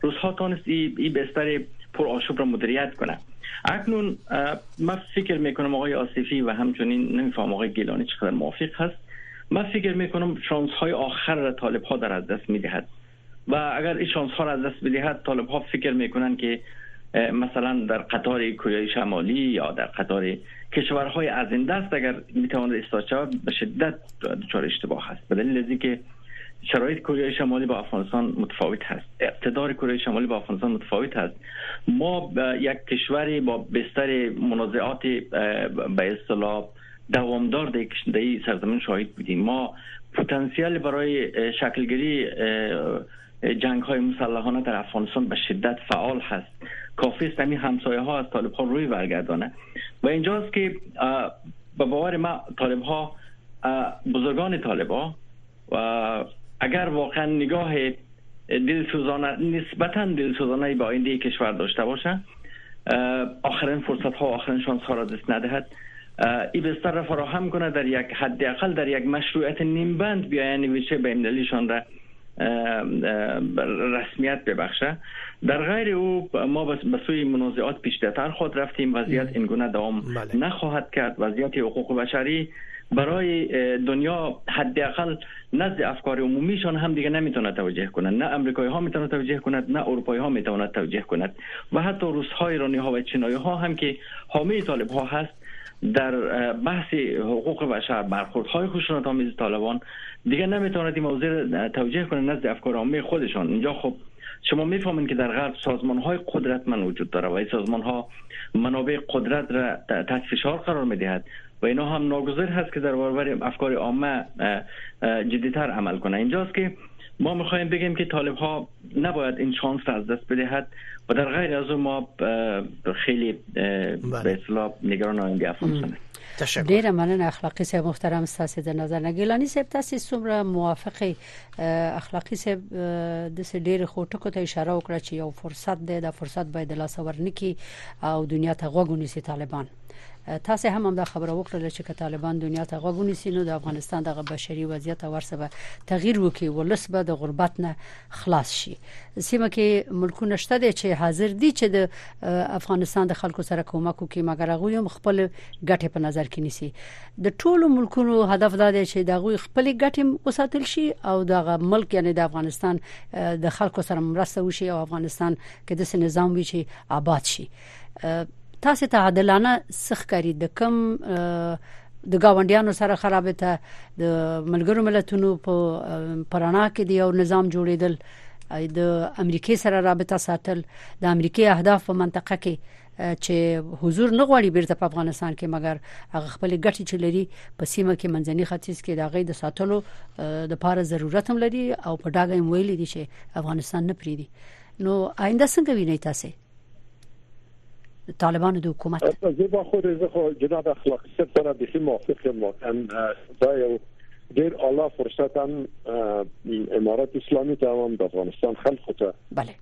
روزها تانست این ای بستر پر آشوب را مدیریت کنه اکنون من فکر میکنم آقای آصفی و همچنین نمیفهم آقای گیلانی چقدر موافق هست من فکر میکنم شانس های آخر را طالب ها در از دست میدهد و اگر این شانس ها را از دست بدهد طالب ها فکر میکنن که مثلا در قطار کره شمالی یا در قطار کشورهای از این دست اگر میتواند توانند شود به شدت دچار اشتباه هست به دلیل که شرایط کره شمالی با افغانستان متفاوت هست اقتدار کره شمالی با افغانستان متفاوت هست ما یک کشوری با بستر منازعات به اصطلاح دوامدار در این سرزمین شاهد بودیم ما پتانسیل برای شکلگیری جنگ های مسلحانه در افغانستان به شدت فعال هست کافی است همین همسایه ها از طالب ها روی برگردانه و اینجاست که به باور ما طالب ها بزرگان طالب و اگر واقعا نگاه دلسوزانه نسبتا دلسوزانه با آینده کشور داشته باشه آخرین فرصت ها و آخرین شانس ها را دست ندهد ای بستر را فراهم کنه در یک حداقل در یک مشروعیت نیمبند بیاین ویژه به امدلیشان را رسمیت ببخشه در غیر او ما به سوی منازعات پیشتر خود رفتیم وضعیت اینگونه دوام بله. نخواهد کرد وضعیت حقوق بشری برای دنیا حداقل نزد افکار عمومیشان هم دیگه نمیتونه توجه کنند نه امریکایی ها میتونه توجه کند نه اروپایی ها میتونه توجه کند و حتی روس های ایرانی ها و چینایی ها هم که حامی طالب ها هست در بحث حقوق بشر برخورد های خشونت آمیز طالبان دیگه نمیتوند این موضوع کنه نزد افکار عمومی خودشان اینجا خب شما میفهمین که در غرب سازمان های قدرتمند وجود داره و این سازمان ها منابع قدرت را تحت فشار قرار میدهد و اینا هم ناگزیر هست که در برابر افکار عامه جدیتر عمل کنه اینجاست که ما میخوایم بگیم که طالب ها نباید این شانس را از دست بدهد و در غیر از ما خیلی به بله. اصلاح نگران آینده افغانستان تشکر ډیره مننه اخلاقی صاحب محترم ستاسو د نظر نه ګیلانی صاحب تاسو څومره موافقه اخلاقی صاحب د سه ډیر خو ټکو ته اشاره وکړه چې یو فرصت دی دا فرصت باید لاس ورنکي او دنیا ته غوګونی سي طالبان تاسو هم دا خبره وکړه چې که طالبان دنیا ته غوږ ونیسي نو د افغانستان دغه بشري وضعیت او ورسره به تغییر وکړي ولس به د غربت نه خلاص شي سیمه کې ملکونه شته دي چې حاضر دي چې د افغانستان د خلکو سره کومک وکړي مګر هغه هم خپل ګټه په نظر کې نیسي د ټولو ملکونو هدف دا دی چې دغه خپل ګټه وساتل شي او دغه ملک یعنی د افغانستان د خلکو سره مرسته وشي او افغانستان کې د نظام وی چې آباد شي تاسو ته عادلانه سخکاری د کم د گاونډیانو سره خرابه ته د ملګرو ملتونو په پرانا کې دی او نظام جوړیدل د امریکای سره رابطه ساتل د امریکای اهداف په منطقه کې چې حضور نه غواړي بیرته په افغانستان کې مګر هغه خپل ګټې چې لري په سیمه کې منځني ختیځ کې د غي د ساتلو د پاره ضرورت هم لري او په ډاګه ویلي دي چې افغانستان نه پریدي نو آینده څنګه ویني تاسو طالبانو د حکومت زه به خو زه خو جناب اخلاق صاحب سره به سم موافق یم واقعا دا یو ډیر اعلی فرصت هم امارات اسلامي ته هم د افغانستان خلکو ته بله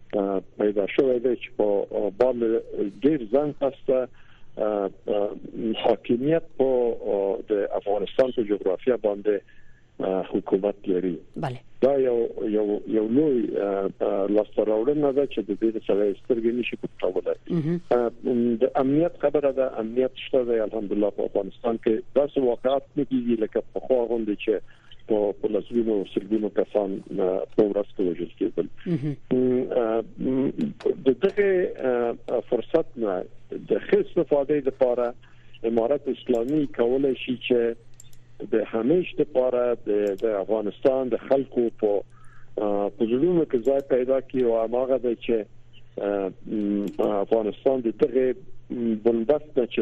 پیدا شوې ده چې په بال ډیر ځان تاسو حاکمیت په د افغانستان په جغرافیا باندې حکومت لري بله دا یو یو یو لوی لاسته راوړنه ده چې د دې سره سترګې نشي پټولای د امنیت خبره ده امنیت شته دی الحمدلله په افغانستان کې دا څه واقعات نه کیږي لکه په خو غونډې چې په لسګونو او سلګونو کسان په ورځ کې وژل کېدل د دغه فرصت نه د خصوصي فائدې لپاره امارت اسلامي کولای شي چې د همیش لپاره د افغانستان د خلکو په پزړونو کې ځای پیدا کړي او هغه د چې افغانستان د دغه بنبست چې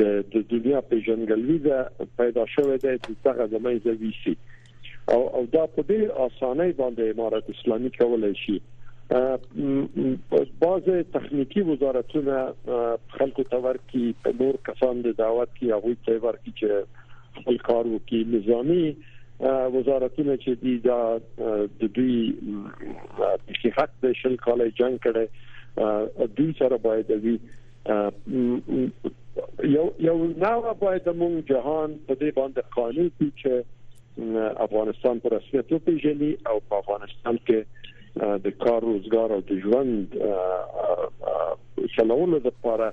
د دنیا په جنګلوي ده پیدا شوې ده دغه د مې زویسي او او دا په دې اسانۍ باندې امارت اسلامي کولای شي بعضه تخنیکی وزارتونه خلکو ته ورکی په نور کسان د دعوت کی هغه ته ورکی چې خپل کار وکړي نظامی وزارتونه چې دی دا د دوی د حق د شل کالې جنگ کړي دوی سره باید وي یو یو نو باید موږ جهان په دې باندې قانع کړو چې افغانستان پر رسمیت وپیژني او په افغانستان کې د کار روزګار او د ژوند چلولو لپاره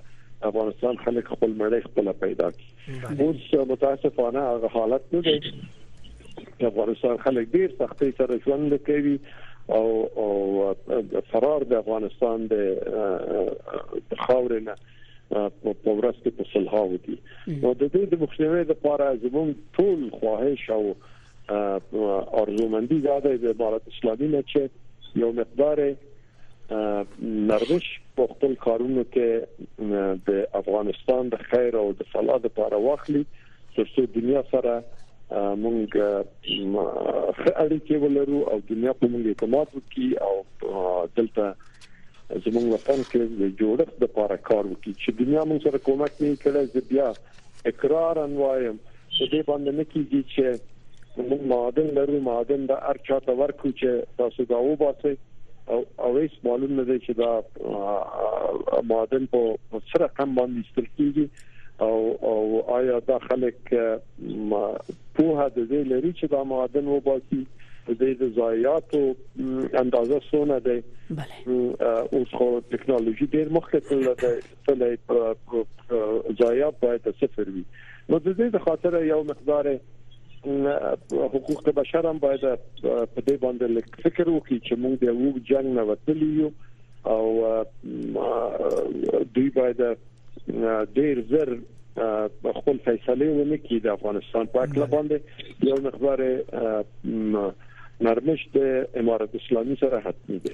افغانستان خلک خپل مړی خپل پیدا کړي اوس متاسفانه هغه حالت نه دی د افغانستان خلک ډیر سختي سره ژوند کوي او او فرار د افغانستان د خاورې نه په ورځ کې په سلهاو دي او د دې د مخنیوي لپاره زموږ ټول خواهش او ارزومندي دا ده د امارات اسلامي نه چې یو مقدار نروش په خپل کارونو کې د افغانستان د خیر او د فلاح لپاره واخلي ترڅو دنیا سره مونږ خه اړیکې ولرو او دنیا په مونږ اعتماد وکړي او دلته زموږ وطن کې د جوړښت لپاره کار وکړي چې دنیا مونږ سره کومک نه کړي زه بیا اقرارا وایم په دې باندې نه کیږي چې موږ معادن لرو معادن د هر چا ته ورکو چې تاسو دا وباسئ او او هیڅ معلوم نه دی چې دا معادن په څه رقم باندې ستل کیږي او او آیا دا خلک په هدا دې لري چې دا معادن وباسي د دې د ضایعاتو اندازه څونه ده بله اوس خو ټکنالوژي ډیر مخکې تللې ده خپل ضایعات باید صفر وي نو د دې خاطر یو مقدار حقوق د بشر هم باید په دې باندې لیک فکر وکړي چې موږ د یو جنگ نه وتلی یو او دوی باید ډیر زر خپل فیصله ونه کړي د افغانستان په اړه باندې یو مقدار نرمش د امارت اسلامي سره حتمي دي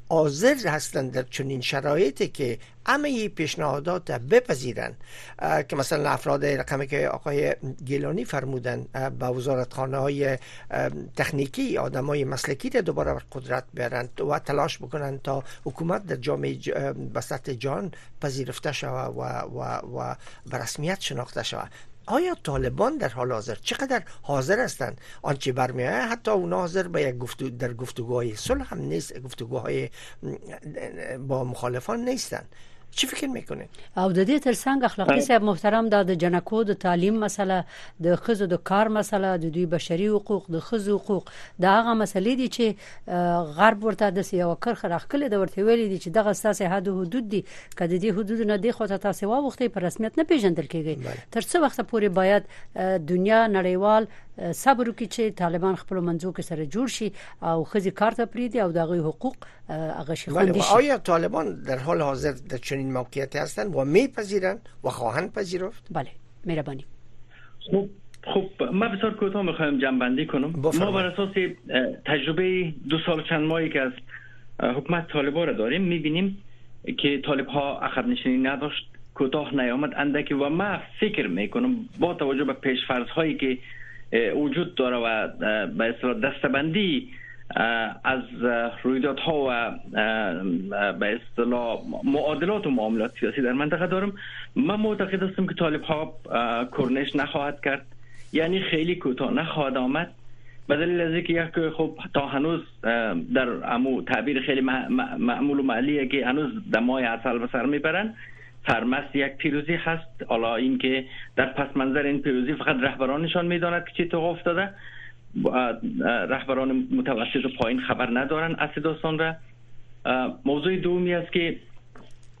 حاضر هستند در چنین شرایطی که همه پیشنهادات بپذیرن که مثلا افراد رقمی که آقای گیلانی فرمودن به وزارتخانه های تکنیکی آدم های مسلکی را دوباره بر قدرت برند و تلاش بکنند تا حکومت در جامعه به سطح جان پذیرفته شود و, و, و به رسمیت شناخته شود آیا طالبان در حال حاضر چقدر حاضر هستند آنچه برمیآید حتی اونا حاضر به یک گفتو در گفتگوهای صلح هم نیست گفتگوهای با مخالفان نیستند چی فکر میکنین او د دې ترڅنګ اخلاقی صاحب محترم دا د جنکو د تعلیم مسله د خزو د کار مسله د دوی بشري حقوق د خزو حقوق دا هغه مسلې دي چې غرب ورته د یو کرخه راخکل د ورته ویل دي چې دغه ساسه حد حدود دي کله دې حدود نه دی خو ته تاسو واوختي په رسمیت نه پیژندل کیږي تر څو وخت پورې باید دنیا نړیوال صبر وکړي چې طالبان خپل منځو کې سره جوړ شي او خزي کار ته پریدي او دغه حقوق هغه شي خوندي شي آیا طالبان در حال حاضر در چنین موقعیتی هستند و میپذیرند و خواهند پذیرفت بله مهربانی خب خب من بسیار کوتاه میخوایم جنبندی کنم بفرمه. ما بر اساس تجربه دو سال چند ماهی که از حکومت طالبا را داریم میبینیم که طالب ها نشینی نداشت کوتاه نیامد اندکی و ما فکر میکنم با توجه به فرض هایی که وجود داره و به اصطلاح دستبندی از رویدادها و به اصطلاح معادلات و معاملات سیاسی در منطقه دارم من معتقد هستم که طالب ها کرنش نخواهد کرد یعنی خیلی کوتاه نخواهد آمد به دلیل از اینکه یک خب تا هنوز در امو تعبیر خیلی معمول و معلیه که هنوز دمای اصل به سر میبرن سرمست یک پیروزی هست حالا اینکه در پس منظر این پیروزی فقط رهبرانشان میداند که چی تو افتاده رهبران متوسط و پایین خبر ندارن از داستان را موضوع دومی است که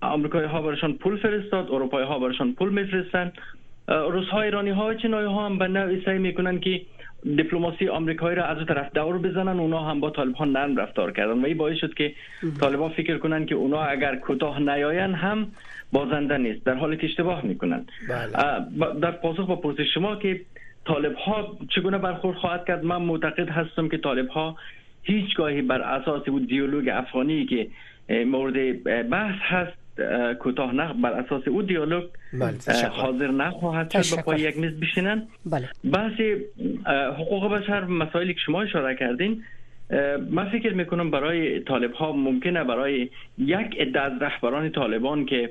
آمریکایی ها برشان پول فرستاد اروپایی ها برشان پول میفرستند روس ها ایرانی ها ها هم به نوعی سعی میکنن که دیپلماسی آمریکایی را از اون طرف دور بزنن اونا هم با ها نرم رفتار کردن و این باعث شد که ها فکر کنن که اونا اگر کوتاه نیاین هم بازنده نیست در حالت اشتباه میکنن بله. در پاسخ با پرسش شما که طالب ها چگونه برخورد خواهد کرد من معتقد هستم که طالب ها هیچگاهی بر اساس بود دیالوگ افغانی که مورد بحث هست کوتاه نه بر اساس او دیالوگ بله، حاضر نخواهد شد به پای یک میز بشینن بله. بحث حقوق بشر مسائلی که شما اشاره کردین من فکر میکنم برای طالب ها ممکنه برای یک عده از رهبران طالبان که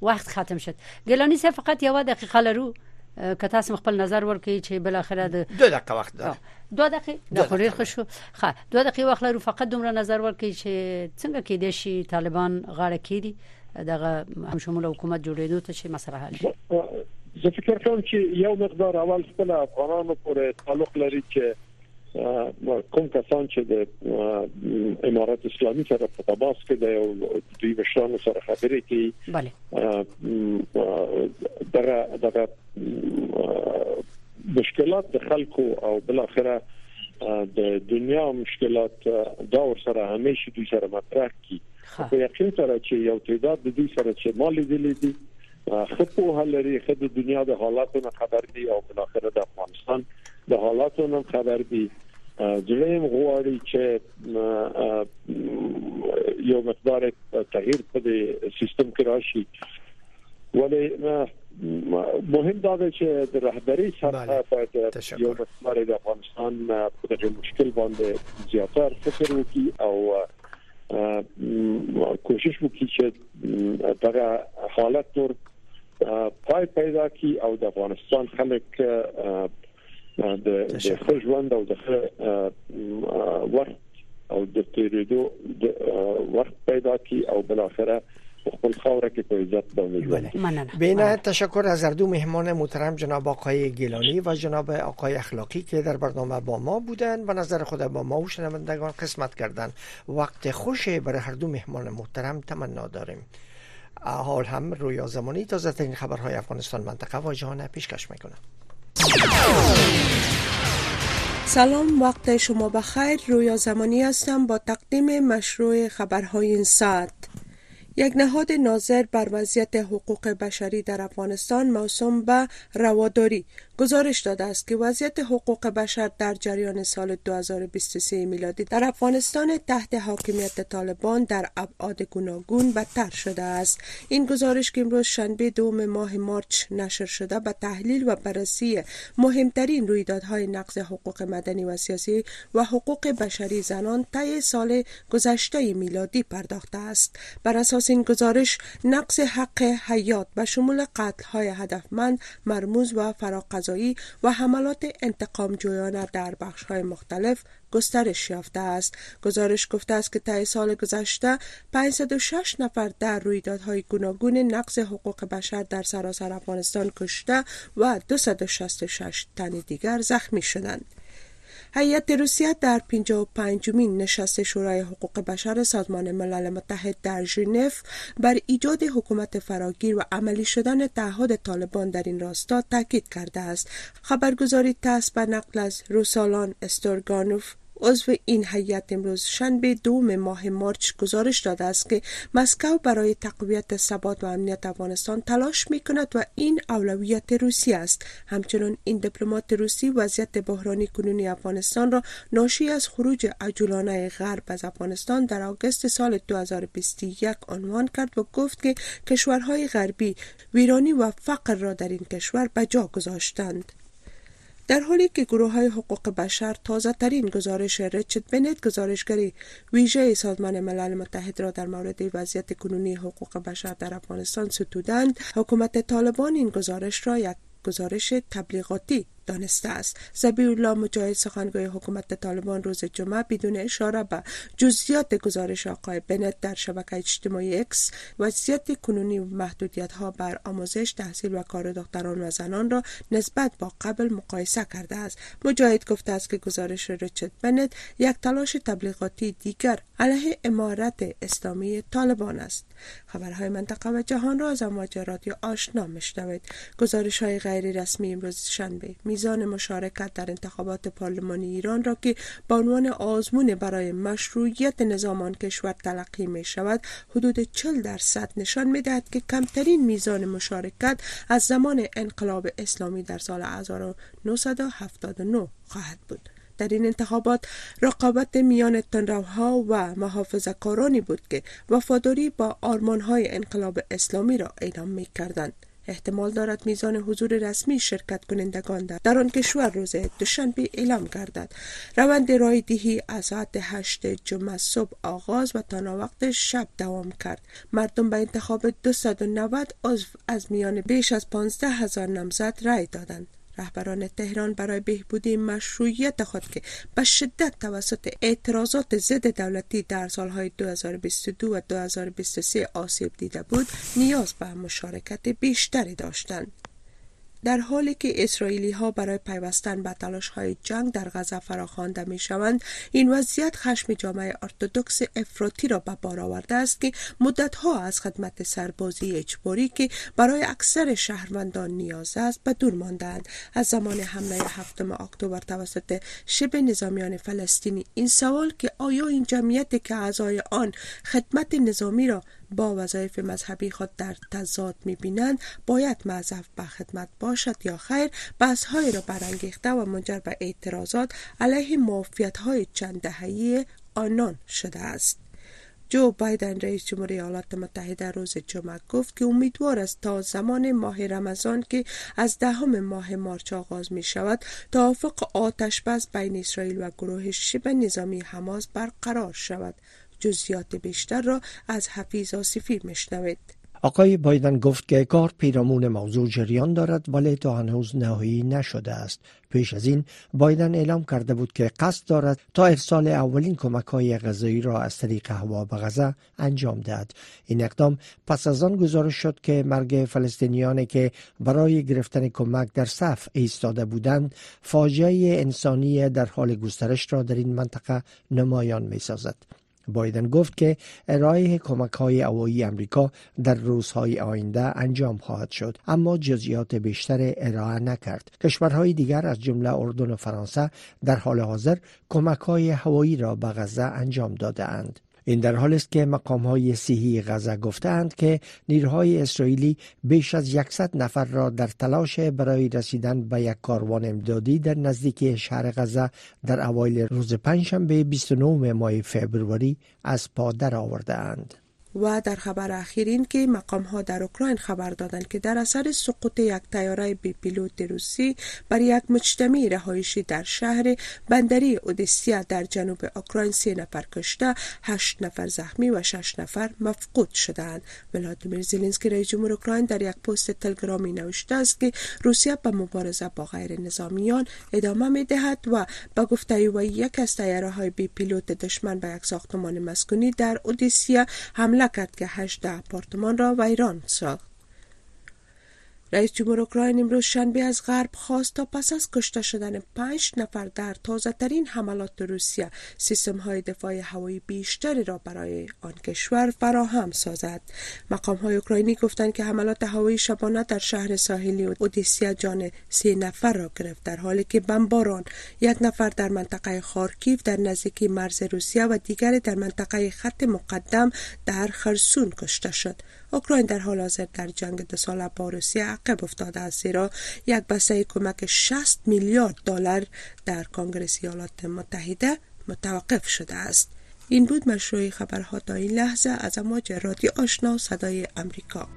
وخت ختم شد ګلانی صاحب فقط یو دقیقه لرو که تاسو خپل نظر ورکړئ چې بل اخره د دوه دقیقه وخت ده دوه دقیقه د خوري خوشو ښه دوه دقیقه وخت لرو فقط دومره نظر ورکړئ چې څنګه کې دي شي طالبان غاړه کړي دغه هم شمول حکومت جوړېدو ته چې مسله حل شي زه فکر کوم چې یو مقدار اول خپل افغانانو پورې تعلق لري چې کوم کسان چې د امارات اسلامي سره په تماس کې دی او دوی مشرانو سره خبرې کوي بله دغه دغه مشکلات د خلکو او بل اخره د دنیا مشکلات دا ور سره همیشه دوی سره مطرح کی په یقین سره چې یو تعداد د دوی سره چې مال دي لیدي ښه پوهه لري، ښه د دنیا د حالاتو نه خبر دي او بالاخره د افغانستان د حالاتو نه خبر دي. زړه یې غواړي چې یو مقدار تغییر په دې سیستم کې راشي ولی مهم دا دی چې د رهبری سطح باید یو مقدار د افغانستان په دغه مشکل باندې زیاتر فکر وکړي او کوشش وکړي چې دغه حالت تور پای پیدا کی او د افغانستان خلک د خپل ژوند او د وخت او د تیریدو وخت پیدا کی او بل اخره خپل خاوره کې په عزت بله. تشکر از اردو مهمان محترم جناب آقای گیلانی و جناب آقای اخلاقی که در برنامه با ما بودن و نظر خود با ما و شنوندگان قسمت کردند وقت خوش برای هر دو مهمان محترم تمنا داریم حال هم رویا زمانی تازه ترین خبرهای افغانستان منطقه و جهان پیشکش میکنم سلام وقت شما بخیر رویا زمانی هستم با تقدیم مشروع خبرهای این ساعت یک نهاد ناظر بر وضعیت حقوق بشری در افغانستان موسوم به رواداری گزارش داده است که وضعیت حقوق بشر در جریان سال 2023 میلادی در افغانستان تحت حاکمیت طالبان در ابعاد گوناگون بدتر شده است این گزارش که امروز شنبه دوم ماه مارچ نشر شده به تحلیل و بررسی مهمترین رویدادهای نقض حقوق مدنی و سیاسی و حقوق بشری زنان طی سال گذشته میلادی پرداخته است بر اساس این گزارش نقض حق حیات به شمول های هدفمند مرموز و فراقضا و حملات انتقام جویانه در بخش های مختلف گسترش یافته است گزارش گفته است که طی سال گذشته 506 نفر در رویدادهای گوناگون نقض حقوق بشر در سراسر افغانستان کشته و 266 تن دیگر زخمی شدند هیئت روسیه در 55 مین نشست شورای حقوق بشر سازمان ملل متحد در ژنو بر ایجاد حکومت فراگیر و عملی شدن تعهد طالبان در این راستا تاکید کرده است خبرگزاری تاس به نقل از روسالان استورگانوف عضو این هیئت امروز شنبه دوم ماه مارچ گزارش داده است که مسکو برای تقویت ثبات و امنیت افغانستان تلاش می کند و این اولویت روسی است همچنین این دیپلمات روسی وضعیت بحرانی کنونی افغانستان را ناشی از خروج عجولانه غرب از افغانستان در آگست سال 2021 عنوان کرد و گفت که کشورهای غربی ویرانی و فقر را در این کشور به جا گذاشتند در حالی که گروه های حقوق بشر تازه ترین گزارش رچت بنت گزارشگری ویژه سازمان ملل متحد را در مورد وضعیت کنونی حقوق بشر در افغانستان ستودند حکومت طالبان این گزارش را یک گزارش تبلیغاتی دانسته است الله مجاهد سخنگوی حکومت طالبان روز جمعه بدون اشاره به جزئیات گزارش آقای بنت در شبکه اجتماعی اکس وضعیت کنونی و محدودیت ها بر آموزش تحصیل و کار دختران و زنان را نسبت با قبل مقایسه کرده است مجاهد گفته است که گزارش ریچارد بنت یک تلاش تبلیغاتی دیگر علیه امارت اسلامی طالبان است خبرهای منطقه و جهان را از امواج رادیو آشنا میشنوید گزارش های غیر رسمی امروز شنبه میزان مشارکت در انتخابات پارلمانی ایران را که به عنوان آزمون برای مشروعیت نظام آن کشور تلقی می شود حدود 40 درصد نشان می دهد که کمترین میزان مشارکت از زمان انقلاب اسلامی در سال 1979 خواهد بود. در این انتخابات رقابت میان تنروها و کارانی بود که وفاداری با آرمانهای انقلاب اسلامی را اعلام می کردند. احتمال دارد میزان حضور رسمی شرکت کنندگان در, در آن کشور روز دوشنبه اعلام گردد روند رای دیهی از ساعت هشت جمعه صبح آغاز و تا وقت شب دوام کرد مردم به انتخاب 290 عضو از میان بیش از 15 هزار نامزد رای دادند رهبران تهران برای بهبودی مشروعیت خود که به شدت توسط اعتراضات ضد دولتی در سالهای 2022 و 2023 آسیب دیده بود نیاز به مشارکت بیشتری داشتند در حالی که اسرائیلی ها برای پیوستن به تلاش های جنگ در غزه فراخوانده می شوند این وضعیت خشم جامعه ارتودکس افراطی را به بار آورده است که مدت ها از خدمت سربازی اجباری که برای اکثر شهروندان نیاز است به دور ماندند از زمان حمله هفتم اکتبر توسط شب نظامیان فلسطینی این سوال که آیا این جمعیت که اعضای آن خدمت نظامی را با وظایف مذهبی خود در تضاد میبینند باید مذهب به خدمت باشد یا خیر بحثهایی را برانگیخته و منجر به اعتراضات علیه معافیت های چند دهه آنان شده است جو بایدن رئیس جمهور ایالات متحده روز جمعه گفت که امیدوار است تا زمان ماه رمضان که از دهم ماه مارچ آغاز می شود توافق آتش بین اسرائیل و گروه شبه نظامی حماس برقرار شود جزیات بیشتر را از حفیظ آصفی مشنوید آقای بایدن گفت که کار پیرامون موضوع جریان دارد ولی تا هنوز نهایی نشده است. پیش از این بایدن اعلام کرده بود که قصد دارد تا ارسال اولین کمک های غذایی را از طریق هوا به غذا انجام دهد. این اقدام پس از آن گزارش شد که مرگ فلسطینیانی که برای گرفتن کمک در صف ایستاده بودند فاجعه انسانی در حال گسترش را در این منطقه نمایان می سازد. بایدن گفت که ارائه کمک های هوایی امریکا در روزهای آینده انجام خواهد شد اما جزئیات بیشتر ارائه نکرد کشورهای دیگر از جمله اردن و فرانسه در حال حاضر کمک های هوایی را به غزه انجام داده اند. این در حال است که مقام های سیهی غزه گفتند که نیروهای اسرائیلی بیش از 100 نفر را در تلاش برای رسیدن به یک کاروان امدادی در نزدیکی شهر غزه در اوایل روز پنجشنبه 29 ماه فبروری از پا اند. و در خبر اخیر این که مقام ها در اوکراین خبر دادند که در اثر سقوط یک تیاره بی پیلوت روسی بر یک مجتمع رهایشی در شهر بندری اودسیا در جنوب اوکراین سه نفر کشته، هشت نفر زخمی و شش نفر مفقود شدند. ولادیمیر زلنسکی رئیس جمهور اوکراین در یک پست تلگرامی نوشته است که روسیه به مبارزه با غیر نظامیان ادامه می دهد و با گفته وی یک از تیاره های بی پیلوت دشمن به یک ساختمان مسکونی در اودیسیا حمله کرد که هشت آپارتمان را ویران ساخت رئیس جمهور اوکراین امروز شنبه از غرب خواست تا پس از کشته شدن پنج نفر در تازه ترین حملات روسیه سیستم های دفاع هوایی بیشتری را برای آن کشور فراهم سازد مقام های اوکراینی گفتند که حملات هوایی شبانه در شهر ساحلی و اودیسیا جان سه نفر را گرفت در حالی که بمباران یک نفر در منطقه خارکیف در نزدیکی مرز روسیه و دیگری در منطقه خط مقدم در خرسون کشته شد اوکراین در حال حاضر در جنگ دو ساله با روسیه عقب افتاده است زیرا یک بسته کمک 60 میلیارد دلار در کنگره ایالات متحده متوقف شده است این بود مشروع خبرها تا این لحظه از امواج رادیو آشنا صدای امریکا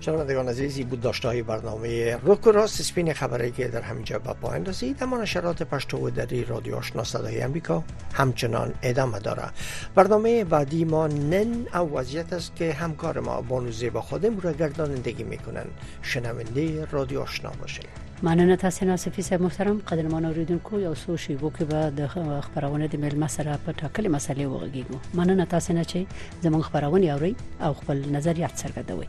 شنوندگان عزیز بود داشته برنامه روک و راست سپین خبری که در همینجا با پایان رسید اما نشرات پشتو و دری رادیو آشنا صدای امریکا همچنان ادامه داره برنامه بعدی ما نن او وضعیت است که همکار ما بانوزه با خودم را گردانندگی میکنن شنونده رادیو آشنا باشید مننه تاسو نه صفي صاحب محترم قدرمن اوریدونکو یو څو شیبو کې به د خبرونه د مل مسره په ټاکلې مسلې وغږیږو مننه تاسو نه چې زموږ خبرونه اوري او خپل نظریات څرګندوي